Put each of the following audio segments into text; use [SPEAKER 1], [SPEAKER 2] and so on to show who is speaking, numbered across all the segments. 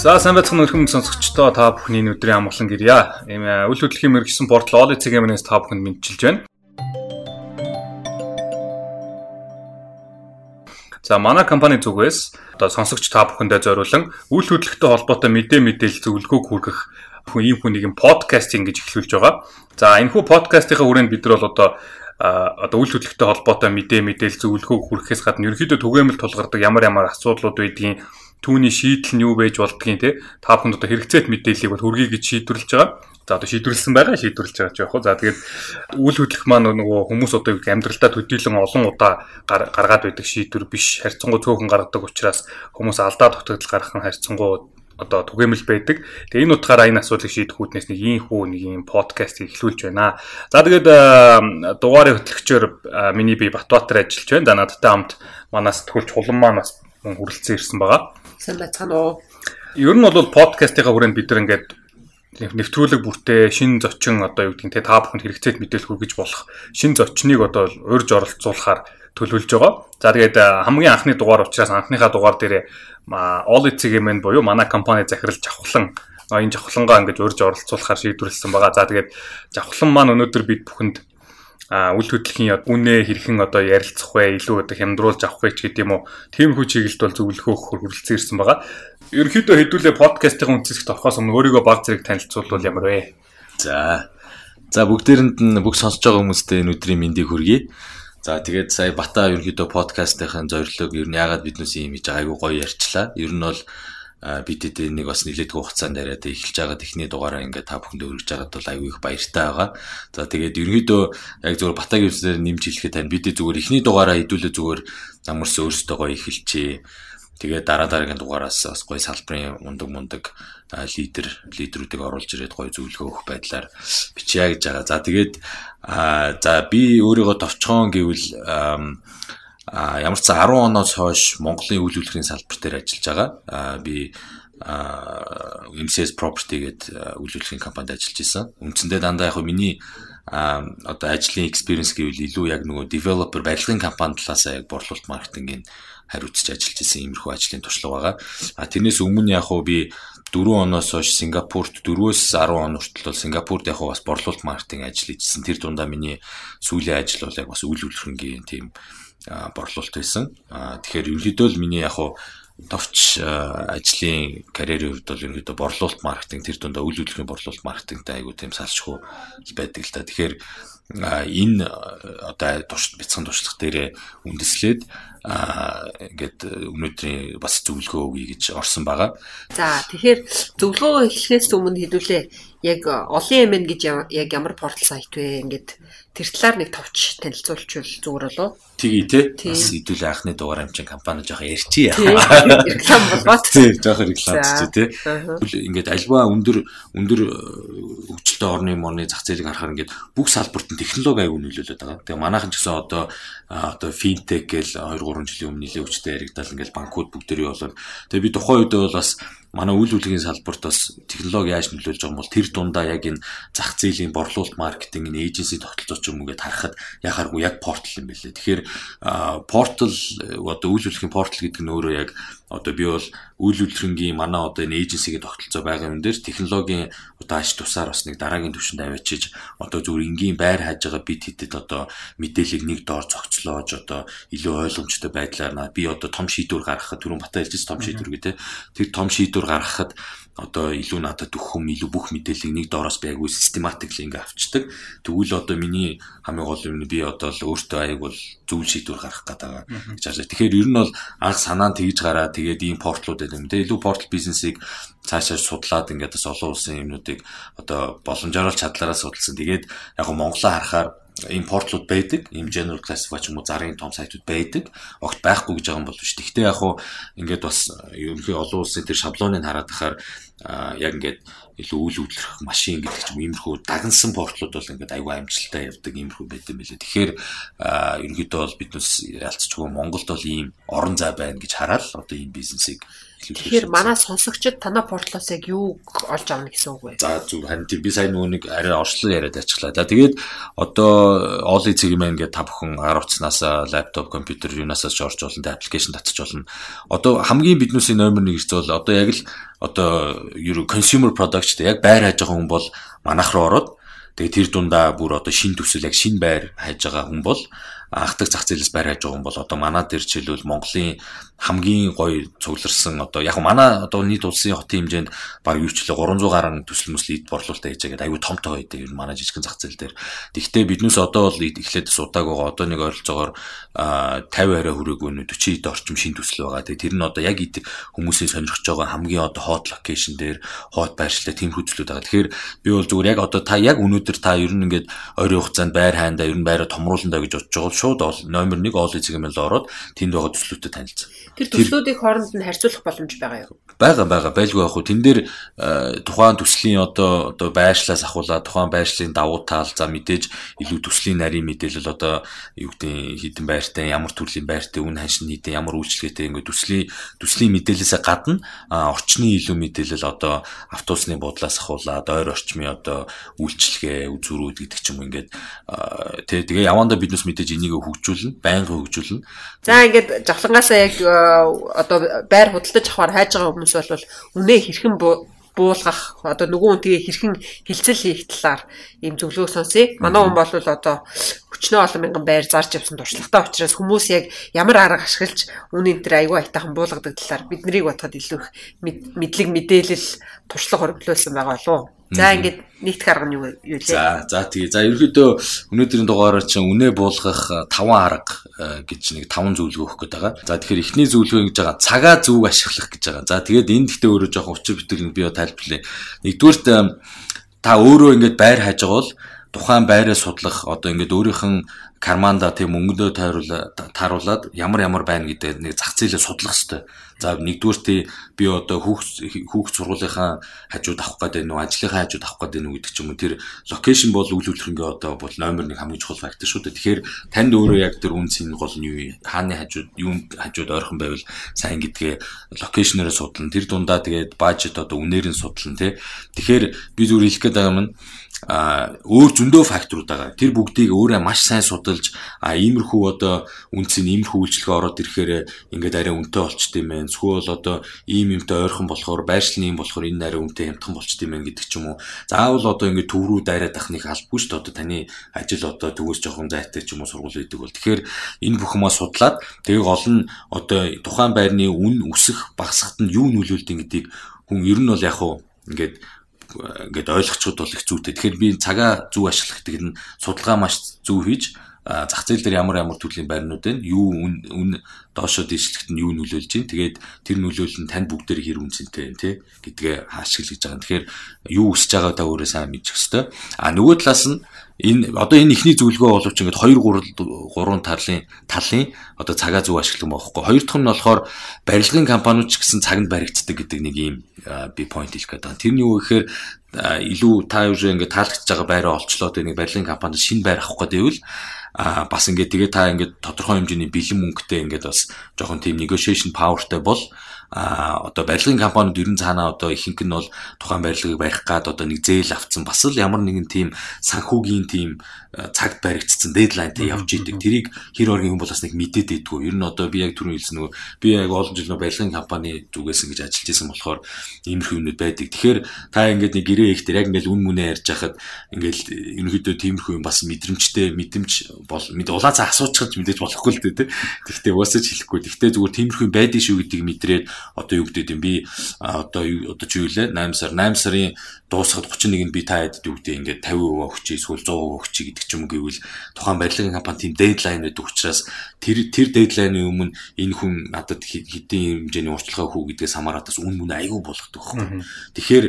[SPEAKER 1] За сайн байцгаана өрхөм сонсогчдоо та бүхний өдрийн амгалан гэрья. Ийм үл хөдлөхийн мэрэгсэн портал Oli CGM-ээс та бүхэнд мэдчилж байна. За манай компани зүгээс одоо сонсогч та бүхэндээ зориулан үл хөдлөлтөй холбоотой мэдээ мэдээлэл зөвлөгөөг хүргэх хүн ийм хүн нэг юм подкастинг гэж эхлүүлж байгаа. За энэ хүү подкастынхаа хүрээнд бид нар бол одоо одоо үйл хөдлөлтөй холбоотой мэдээ мэдээлэл зөвлөгөөг хүргэхээс гадна ерөөхдөө түгээмэл тулгардаг ямар ямар асуудлууд байдгийг түүний шийдэл нь юу байж болдгийг те та бүхэнд одоо хэрэгцээт мэдээллийг бол хүргэе гэж шийдвэрлэж байгаа. За одоо шийдвэрлсэн байгаа шийдвэрлэж байгаа ч яах вэ. За тэгээд үйл хөдлөх маань нөгөө хүмүүс одоо амьдралдаа төдийлөн олон удаа гаргаад байдаг шийдвэр биш. Харьцангуй цөөхөн гаргадаг учраас хүмүүс алдаа дутагдал гаргах нь харьцангуй одоо түгээмэл байдаг. Тэгээ энэ утгаараа энэ асуулыг шийдэх үүднээс нэг ийм хүү нэг ийм подкаст эхлүүлж байна. За тэгээд дугаарыг хөтлөгчөөр миний би Батбаатар ажиллаж байна. За надтай хамт манай сэтгүүлч Хулан маань бас хүрэлцэн ирсэн байгаа.
[SPEAKER 2] Сайн байцгаана уу.
[SPEAKER 1] Ер нь бол подкастынхаа хүрээнд бид нар ингээд нэвтрүүлэг бүртээ шин зочин одоо юу гэдгийг те та бүхэнд хэрэгцээт мэдээлэл хүргэж болох шин зочныг одоо урьж оролцуулахаар төлөвлөж байгаа. За тэгээд хамгийн анхны дугаар учраас анхныхаа дугаар дээр Olitsig-мэн буюу манай компани захирал Жавхлан энэ Жавхлангаа ингэж урьж оролцуулахаар шийдвэрлсэн байгаа. За тэгээд Жавхлан маань өнөөдөр бид бүхэнд үл хөдлөхийн үнэ хэрхэн одоо ярилцах вэ илүү одоо хямдруулж авах вэ ч гэдэг юм уу тийм хүү чиглэлд бол зөвлөхөөх хүрэлцэн ирсэн байгаа. Ерөнхийдөө хэдүүлээ подкастын үндэслэгт орохоос өмнө өөрийгөө баг зэрэг танилцуулбал ямар вэ?
[SPEAKER 3] За. За бүгдээрэнд нь бүх сонсож байгаа хүмүүстээ энэ өдрийн мэндийг хүргэе. За тэгээд сая Бата ерөнхийдөө подкастынхаа зорилго ер нь яагаад биднээс юм хийж байгаагүй гоё ярьчлаа. Ер нь бол бидэд нэг бас нэлээдгүй хугацаанд яриад эхэлж байгаа техний дугаараа ингээд та бүхэнд өргөж байгаад бол аюу их баяртай байгаа. За тэгээд ерөнхийдөө яг зөвхөн батагийн үсээр нэмж хэлэхэд тань бид зөвхөн эхний дугаараа хэдүүлээ зөвхөн намарс өөрсдөө гоё эхэлчихээ. Тэгээд дараа дараагийн дугаараас бас гоё салбарын мундаг мундаг лидер лидерүүдийг оруулж ирээд гоё зөвлөгөө өгөх байдлаар бичье гэж байгаа. За тэгээд за би өөрийгөө товчхон гэвэл а ямар ч 10 оноос хойш Монголын үйл хөдлөлийн салбар дээр ажиллаж байгаа. А би MCS Property гэдэг үйл хөдлөлийн компанид ажиллаж исэн. Үндсэндээ дандаа яг миний а одоо ажлын experience гэвэл илүү яг нөгөө developer барилгын компани талаас яг борлуулалт маркетингийн хариуцж ажиллаж исэн иймэрхүү ажлын туршлага байгаа. А тэрнээс өмнө яг хуу би 4 оноос хойш Сингапурт 4-өөс 10 он хүртэл бол Сингапурт яг бас борлуулалт маркетинг ажил хийжсэн. Тэр дундаа миний сүүлийн ажил бол яг бас үйл хөдлөлийн тийм борлуулалт байсан. Тэгэхээр ерөнхийдөө л миний яг хуу товч ажлын карьерийн хувьд бол ерөнхийдөө борлуулалт маркетинг тэр дундаа үйл хөдлөлийн борлуулалт маркетингтай айгуу тийм салшгүй байдаг л та. Тэгэхээр энэ одоо бяцхан туршлага дээрээ үндэслээд ингээд өнөөдрийн бас зөвлөгөө өгье гэж орсон байгаа.
[SPEAKER 2] За тэгэхээр зөвлөгөө эхлэхээс өмнө хэдүүлээ яг олон юм гэж яг ямар портал сайт вэ? Ингээд тэр талаар нэг товч танилцуулчихвал зүгээр болов.
[SPEAKER 3] Тгий те. Бас хэдүүлээ анхны дугаар амчин компани жоохон ярьчих.
[SPEAKER 2] Реклам болоод.
[SPEAKER 3] Тий, жоохон рекламч те. Ингээд альва өндөр өндөр хөгжилтэй орны морны зах зээлийг харахаар ингээд бүх салбарт нь технологи аягүй нөлөөлөд байгаа. Тэгээ манайхан ч гэсэн одоо одоо финтек гэл 2 3 жилийн өмнө нэлээд хүчтэй яригдал ингээл банкуд бүгдээрээ болоод тэгээ би тухайн үед бол бас манай үйл хөдлөлийн салбарт бас технологи яаж нөлөөлж байгаа юм бол тэр дундаа яг энэ зах зээлийн борлуулалт маркетинг энэ эйженси тогтолцооч юм ингээд харахад яхааргүй яг портал юм билээ. Тэгэхээр портал одоо үйл хөдлөлийн портал гэдэг нь өөрөө яг одоо би бол үйл хөдлөнгийн манай одоо энэ эйженсигийн тогтолцоо байгаа юм дээр технологийн одоо аж тусаар бас нэг дараагийн түвшинд авчиж одоо зүгээр энгийн байр хааж байгаа бид хэдэд одоо мэдээллийг нэг доор зохицлоож одоо илүү ойлгомжтой байдлаар би одоо том шийдвэр гаргахад түрүүн бата хэлжсэн том шийдвэр гэдэг. Тэр том шийдвэр гаргахад одоо илүү надад өгөх юм илүү бүх мэдээллийг нэг доороос байггүй систематикли ингээ авчдаг. Тэгвэл одоо миний хамгийн гол юм би одоо л өөртөө аяг бол зөв шийдвэр гаргах гэдэг гэж харж байна. Тэгэхээр ер нь бол анх санаанд тэгж гараад тэгээд ийм портлууд гэдэг юм. Тэгээ илүү портал бизнесийг цаашаа судлаад ингээд бас олон улсын юмнуудыг одоо боломжоор чадлаараа судалсан. Тэгээд яг нь Монголоо харахаар ийм портлууд байдаг. Ийм general classify ч юм уу зарын том сайтууд байдаг. Огт байхгүй гэж байгаа юм бол биш. Гэхдээ яг хуу ингээд бас ерөнхий олон улсын тэр шаблоныг хараад тахаар яг ингээд илүү үйл хөдлөх машин гэдэг ч юм иймэрхүү дагнсан портлууд бол ингээд аюу амжилттай явдаг иймэрхүү байт юм билээ. Тэгэхээр ерөнхийдөө бол биднес ялцчихгүй Монголд бол ийм орон зай байна гэж хараад одоо ийм бизнесийг.
[SPEAKER 2] Тэгэхээр манай сонсогчид танаа портлоос яг юу олж авна гэсэн үг вэ?
[SPEAKER 3] За зүг харин тийм би сайн нүг арай орчлон яриад ачлаа. За тэгээд одоо Oli маань ингээд та бүхэн ар утснаас лаптоп, компьютер юунаас ч орж болно, аппликейшн татчих болно. Одоо хамгийн биднүүсийн номер 1 хэвчээ бол одоо яг л одоо юу consumer product гэдэг яг байр хайж байгаа хүн бол манайх руу ороод тэгээ тэр дундаа бүр одоо шин төсөл яг шин байр хайж байгаа хүн бол ахдаг зах зээлээс байр хайж байгаа хүн бол одоо манай дээр жишээлбэл Монголын хамгийн гоё цугларсан одоо яг манай одоо нийт улсын хотын хэмжээнд баг юу ч лээ 300 гаруй төсөл мөслөд борлуулалтаа хийж байгаа. Аюу том том байдаг юм манай жижигхэн зах зээл дээр. Тэгвэл биднээс одоо бол эхлээд судааг байгаа. Одоо нэг ойролцоогоор 50 арай хүрээгүй нь 40 ид орчим шин төсөл байгаа. Тэгээ тэр нь одоо яг ид хүмүүсийн сонирхож байгаа хамгийн одоо hot location дээр hot байршлаа тийм хөдөлгөөд байгаа. Тэгэхээр би бол зүгээр яг одоо та яг өнөөдөр та ер нь ингээд ойрын хугацаанд байр хайндаа ер нь байраа томрууландаа гэж бодож байгаа шууд номер 1 ол эцэг юм л ороод тэнд байгаа төслүүдэд танилцсан.
[SPEAKER 2] Тэр төслүүдийг хооронд нь харьцуулах боломж байгаа юу?
[SPEAKER 3] Бага бага байлгүй яг хуу тэн дээр э, тухайн төслийн одоо одоо байршлаас ахуулаад тухайн байршлын давуу тал за мэдээж илүү төслийн нарийн мэдээлэл одоо юу гэдэг хідэн байртай ямар төрлийн байртай үн ханшин нийтээ ямар үйлчлэгээтэй ингээд төслийн төслийн мэдээлэлээс гадна орчны илүү мэдээлэл одоо автобусны буудлаас ахуулаад ойр орчмын одоо үйлчлэгээ үзүүрүүд гэдэг ч юм ингээд тэгээ тэгээ явандаа биднес мэдээж энийг хөгжүүлнэ байнга хөгжүүлнэ.
[SPEAKER 2] За ингээд жавхлангаасаа яг одоо байр худалдаж авахар хайж байгаа хүмүүс бол үнэ хэрхэн буулгах одоо нөгөө үнтэйгээ хэрхэн хилцэл хийх талаар ийм зөвлөгөө сонсъё. Манай хүн бол одоо өчнөө олон мянган байр зарж явсан туршлагатай учраас хүмүүс яг ямар арга ашиглаж үнэн дээр аюу айтайхан буулгадаг талаар бид нарыг бодоход илүү их мэдлэг мэдээлэл туршлага хөрвүүлсэн байгаа болов? За ингээд нийт арга нь юу юу лээ?
[SPEAKER 3] За за тэгээ. За ерөөдөө өнөөдрийн дугаараар чинь үнэ буулгах 5 арга гэж нэг 5 зөвлөгөө өгөх гээд байгаа. За тэгэхээр эхний зөвлөгөө гэж байгаа цагаа зөв ашиглах гэж байгаа. За тэгээд энэ гэхдээ өөрөө жоохон өчир бүтээл би тайлбарлая. Нэгдүгээрт та өөрөө ингээд байр хайж байгаа бол тухайн байраа судлах одоо ингээд өөрийнх нь карманда тийм мөнгөдөө тааруулаад ямар ямар байна гэдэг нэг зах зээлээ судлах хэрэгтэй. За нэгдүгээрт би одоо хүүхд хүүхд сургуулийнхаа хажууд авах гэдэг нөө ажлынхаа хажууд авах гэдэг нөө гэдэг ч юм уу тэр локейшн бол үйл хөдлөлтөнгөө одоо бол номер 1 хамгийн чухал фактор шүү дээ. Тэгэхээр танд өөрөө яг тэр үн цэн гол нь юу хааны хажууд юу хажууд ойрхон байвал сайн гэдгээ локейшнээрээ судлана. Тэр дундаа тэгээд бажет одоо үнээр нь судлана тий. Тэгэхээр би зүгээр хэлэх гээд байгаа юм а өөр зөндөө факторууд байгаа. Тэр бүгдийг өөрөө маш сайн судалж а иймэрхүү одоо үнцэн иймэрхүү үйлчлэгээ ороод ирэхээр ингээд арай үнэтэй болчт юм байна. Эсвэл одоо ийм юмтай ойрхон болохоор байршлын юм болохоор энэ арай үнэтэй хямдхан болчт юм байна гэдэг ч юм уу. Заавал одоо ингээд төв рүү дайраад ах нэг албагүй шүү дээ. Одоо таны ажил одоо төгөөс жоохон зайтай ч юм уу сургууль гэдэг бол. Тэгэхээр энэ бүхмээ судлаад тэгээ гол нь одоо тухайн байрны үн өсөх багасхад нь юу нөлөөлдөг гэдгийг хүн ер нь бол яг хуу ингээд ингээд ойлгочиход бол их зүйтэй. Тэгэхээр би цагаа зөв ашиглах гэдэг нь судалгаа маш зөв хийж зах зээл дээр ямар ямар төрлийн байрнууд байна юу үн доошо дэвшлэгт нь юу нөлөөлж байна тэгээд тэр нөлөөлөл нь танд бүгдээр хэр үнцэнтэй байна те гэдгээ хаашиглаж байгаа. Тэгэхээр юу өсөж байгаа та өөрөө сайн мэдчих хэвээр. А нөгөө талаас нь энэ одоо энэ ихний зөвлөгөө боловч ингээд 2 3 3 талын талын одоо цагаа зөв ашиглах юм баахгүй. Хоёр дахь нь болохоор барилгын компаниуд ч гэсэн цагнд баригддаг гэдэг нэг ийм би point хэлэх гээд байна. Тэрний юу гэхээр илүү та юу ингээд таалагдж байгаа байраа олчлоо тэг нэг барилгын компанид шинэ байр авах гэдэг байвал а бас ингээд тэгээ та ингээд тодорхой хэмжээний бэлэн мөнгөтэй ингээд бас жоохон тийм negotiation powerтай бол а одоо барилгын компаниуд ерөн цаанаа одоо ихэнх нь бол тухайн барилгыг барих гад одоо нэг зээл авцсан бас л ямар нэгэн тийм санхүүгийн тийм цагт баригдсан дедлайнтай явж идэг. Тэрийг хэр оргийн хүн бол бас нэг мэдээд идэггүй. Ер нь одоо би яг түрүү хэлсэн нөгөө би яг олон жил нөгөө барилгын компани зүгээс ингэж ажиллаж исэн болохоор иймэрхүү юмнууд байдаг. Тэгэхээр та ингээд нэг гэрээ их тэр яг ингээд үн мүнэ ярьж хахад ингээд ерөнхийдөө тиймэрхүү юм бас мэдрэмжтэй мэдэмж бол мэд улаацаа асуучихж мэдээж болохгүй л дээ. Тэгтээ уусаж хэлэхгүй. Тэгтээ зүгээр тиймэрхүү байдгийг шүү гэдгийг мэдрээд одоо юу гэдэг юм би одоо одоо чи юу лээ 8 сар 8 сарын дуусахад 31-нд би та хэд юу гэдэг ингээд 50% өгчий эсвэл 100% өгчий гэдэг ч юм гэвэл тухайн барилгын компани тийм дедлайн байдаг учраас тэр тэр дедлайны өмнө энэ хүн надад хэдийн хэмжээний уртлагаа хүү гэдгээс хамааратаас үн мүн айгүй болгодог байхгүй. Тэгэхээр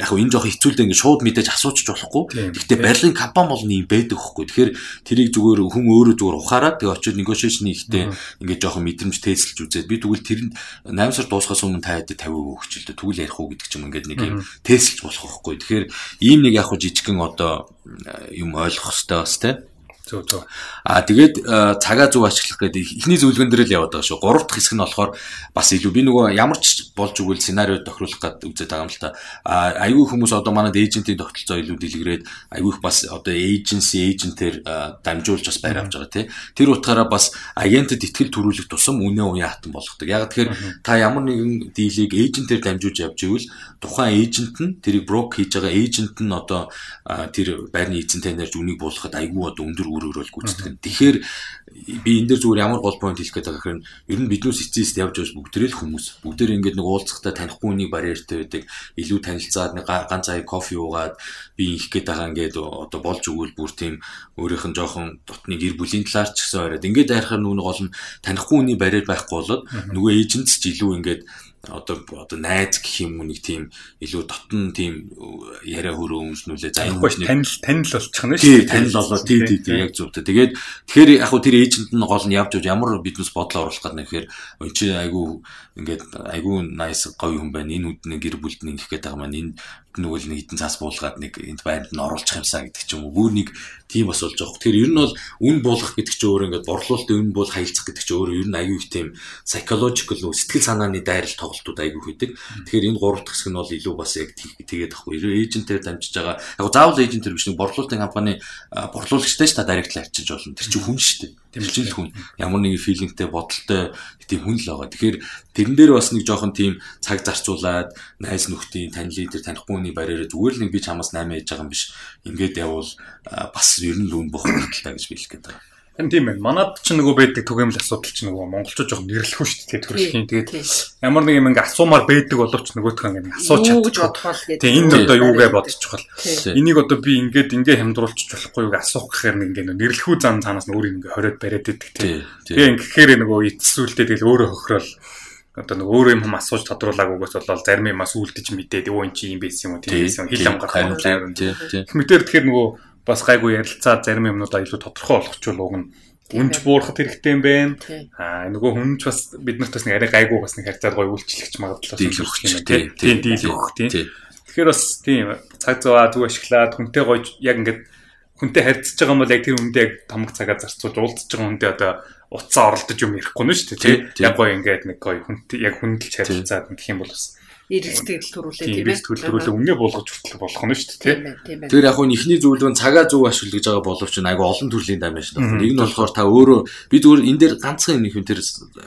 [SPEAKER 3] яг энэ жоох хэцүүлдэ ингээд шууд мэдээж асуучих болохгүй. Гэхдээ барилгын компани бол нэм байдаг байхгүй. Тэгэхээр тэрийг зүгээр хүн өөрөө зүгээр ухаараад тэгээ очиод negotiation хийхдээ ингээд жоох мэдрэмж тестэлж үзээд би тэгвэл тэр 8 сар дуусахаас өмнө та хэд 50% өгчлээ. Тэгвэл ярих уу гэдэг ч юм ингээд нэг юм тестэлж болох байхгүй. Тэгэхээр ийм нэг яг хуу жижигхэн одоо юм ойлгох хэрэгтэй бас те.
[SPEAKER 1] Зөв зөв.
[SPEAKER 3] Аа тэгээд цагаа зөв ашиглах гэдэг ихний зөвлөгөн дээр л яваад байгаа шүү. Гурав дахь хэсэг нь болохоор бас илүү би нөгөө ямар ч болж өгвөл сценарио тохируулах гэдэг үзээд байгаа юм л та. Аа айгүй хүмүүс одоо манад эйжентийн тогтолцоо илүү дэлгэрээд айгүй их бас одоо эйженси эйжентээр дамжуулж бас байр авч байгаа тий. Тэр утгаараа бас агентэд ихтгэл төрүүлэх тусам үнэ уян хатан болгодог. Яг тэгэхээр та ямар нэгэн дийлийг эйжентээр дамжуулж явж ивэл тухайн эйжент нь тэрийг брок хийж байгаа эйжент нь одоо тэр байрны эзэн таньж үнийг буулгахад айгүй одоо өндөр үр өрөөл гүйцэтгэв. Тэгэхээр би энэ дээр зүгээр ямар гол point хэлэх гээд байгаа гэхээр ер нь биднээс эцэст явж байгаа бүгдээрээ л хүмүүс. Бүгдээр ингээд нэг уулзахтаа танихгүй нэг барьертай байдаг. Илүү танилцаад нэг ганц аяг кофе уугаад би их гээд байгаа ингээд одоо болж өгвөл бүр тийм өөрийнх нь жоохон дотны гэр бүлийн талаар ч гэсэн ороод ингээд байхаар нүг гол нь танихгүй хүний барьер байхгүй болоод нөгөө эйжент ч илүү ингээд одоо одоо найз гэх юм уу нэг тийм илүү дотн тийм яриа хөрөө өмснүүлээ
[SPEAKER 1] за энэ биш танил танил болчих нь
[SPEAKER 3] шүү дээ. танил болоо. Тий тий тий яг зөв тэгээд тэгэхээр яг хөө тэр эйжент нь гол нь явж явж ямар бизнес бодол оруулах гэдэг нэхээр өн чи айгүй ингээд айгүй nice гоё хүн байна. Энэ үдний гэр бүлд нэг их гээд байгаа маань. Энэ нөгөө л нэг хитэн цаас буулгаад нэг энд байранд нь оруулах юмсаа гэдэг ч юм уу. Бүр нэг тийм бас болж байгаа. Тэгэхээр ер нь бол үн буулгах гэдэг чинь өөр ингээд борлуулалт үн буул хаялцах гэдэг чинь өөр ер нь аюу их тийм psychological нөө сэтгэл санааны дайрал тоглолтууд аюу хийдэг. Тэгэхээр энэ гурав дахь хэсэг нь бол илүү бас яг тэгээд ахгүй. Эйжентээр дамжиж байгаа. Яг заавал эйжентээр биш нэг борлуулалтын компани борлуулагчтай ч та директ авчиж болно. Тэр чинь хүн шүү дээ. Тэмцэл хүн ямар нэгэн филингтэй бодолтой тийм хүн л байгаа. Тэгэхээр тэрэн дээр бас нэг жоохон тийм цаг зарцуулаад найз нөхдийн танилын дээр танихгүй хүний барьераа зүгээр л нэг би чамаас 8 ээж байгаа юм биш. Ингээд явбал бас ер нь л үн бох баталтай гэж би хэлэх гээд байгаа.
[SPEAKER 1] Харин тийм байна. Манад ч нөгөө байдаг түгээмэл асуудал ч нөгөө монголчууд жоохон нэрлэхгүй шүү дээ төрөлхийн. Тэгээд ямар нэг юм ингээ асуумаар байдаг боловч нөгөөдхөө ингээ асууж чадчихгүй. Тийм энд одоо юугээ бодчихвол. Энийг одоо би ингээд ингээ хямдруулчих болохгүй юу асуух гэхээр нэг ингээ нэрлэхүү зам цаанаас нь өөр ингээ хориод бариад идэг тийм. Тэгээ ингэхээр нөгөө эцсүүлдээ тэгэл өөрөө хохирол одоо нэг өөр юм асууж тодруулаагүйгээс болол зарим юм бас үлдэж мэдээд өө ин чи юм байсан юм уу тийм хил амгарах юм тийм. Хэмтэр тэгэхээр нөгөө бас гайгүй ярилцаад зарим юмнуудаа илүү тодорхой болгочвол уг нь үнж буурахад хэрэгтэй юм байна. Аа нөгөө хүн ч бас бид нарт бас нэг арай гайгүй бас нэг харьцаад гоё үйлчлэгч магадлал
[SPEAKER 3] өгөх юм
[SPEAKER 1] тийм тийм дийл өгөх тийм. Тэгэхээр бас тийм цаг зав зүг ашиглаад хүнтэй гоё яг ингээд хүнтэй харьцаж байгаа юм бол яг тэр хүндээ яг тамга цагаа зарцуулж уулзж байгаа хүндээ одоо утсаа оролдож юм ярихгүй нь шүү дээ тийм. Яг гоё ингээд нэг гоё хүнтэй яг хүндэлж харилцаад гэх юм бол бас
[SPEAKER 2] эрс тэгэл төрүүлээ тийм
[SPEAKER 1] ээ. Эрс төрүүлээ үнэ болгож хүртэл болох нь шүү дээ
[SPEAKER 2] тийм
[SPEAKER 3] ээ. Тэр яг нь ихний зөвлөгөө цагаа зөв ашиглаж байгаа боловч айгу олон төрлийн дамж байна. Нэг нь болохоор та өөрөө би зүгээр энэ дээр ганцхан нэг юм тэр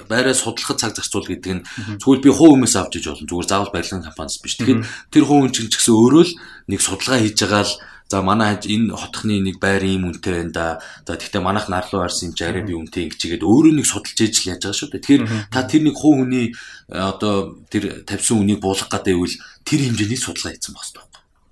[SPEAKER 3] байраа судлахад цаг зарцуул гэдэг нь зүгээр би хуу хүмүүс авч иж болно. Зүгээр заавал барилгын компаниас биш. Тэгэхээр тэр хуу хүн чинь ч гэсэн өөрөө л нэг судалгаа хийж байгаа л За манай хаж энэ хотхны нэг байр ийм үнэтэй байна да. За тэгвэл манайх нарлуу арсан юм чи арай би үнэтэй ингэчигээд өөрөө нэг судалж ээж л яаж байгаа шүү дээ. Тэгэхээр та тэр нэг хуу хүний э, одоо тэр тавьсан үнийг буулгах гэдэг үйл тэр хэмжээний судалгаа хийсэн байх хэрэгтэй.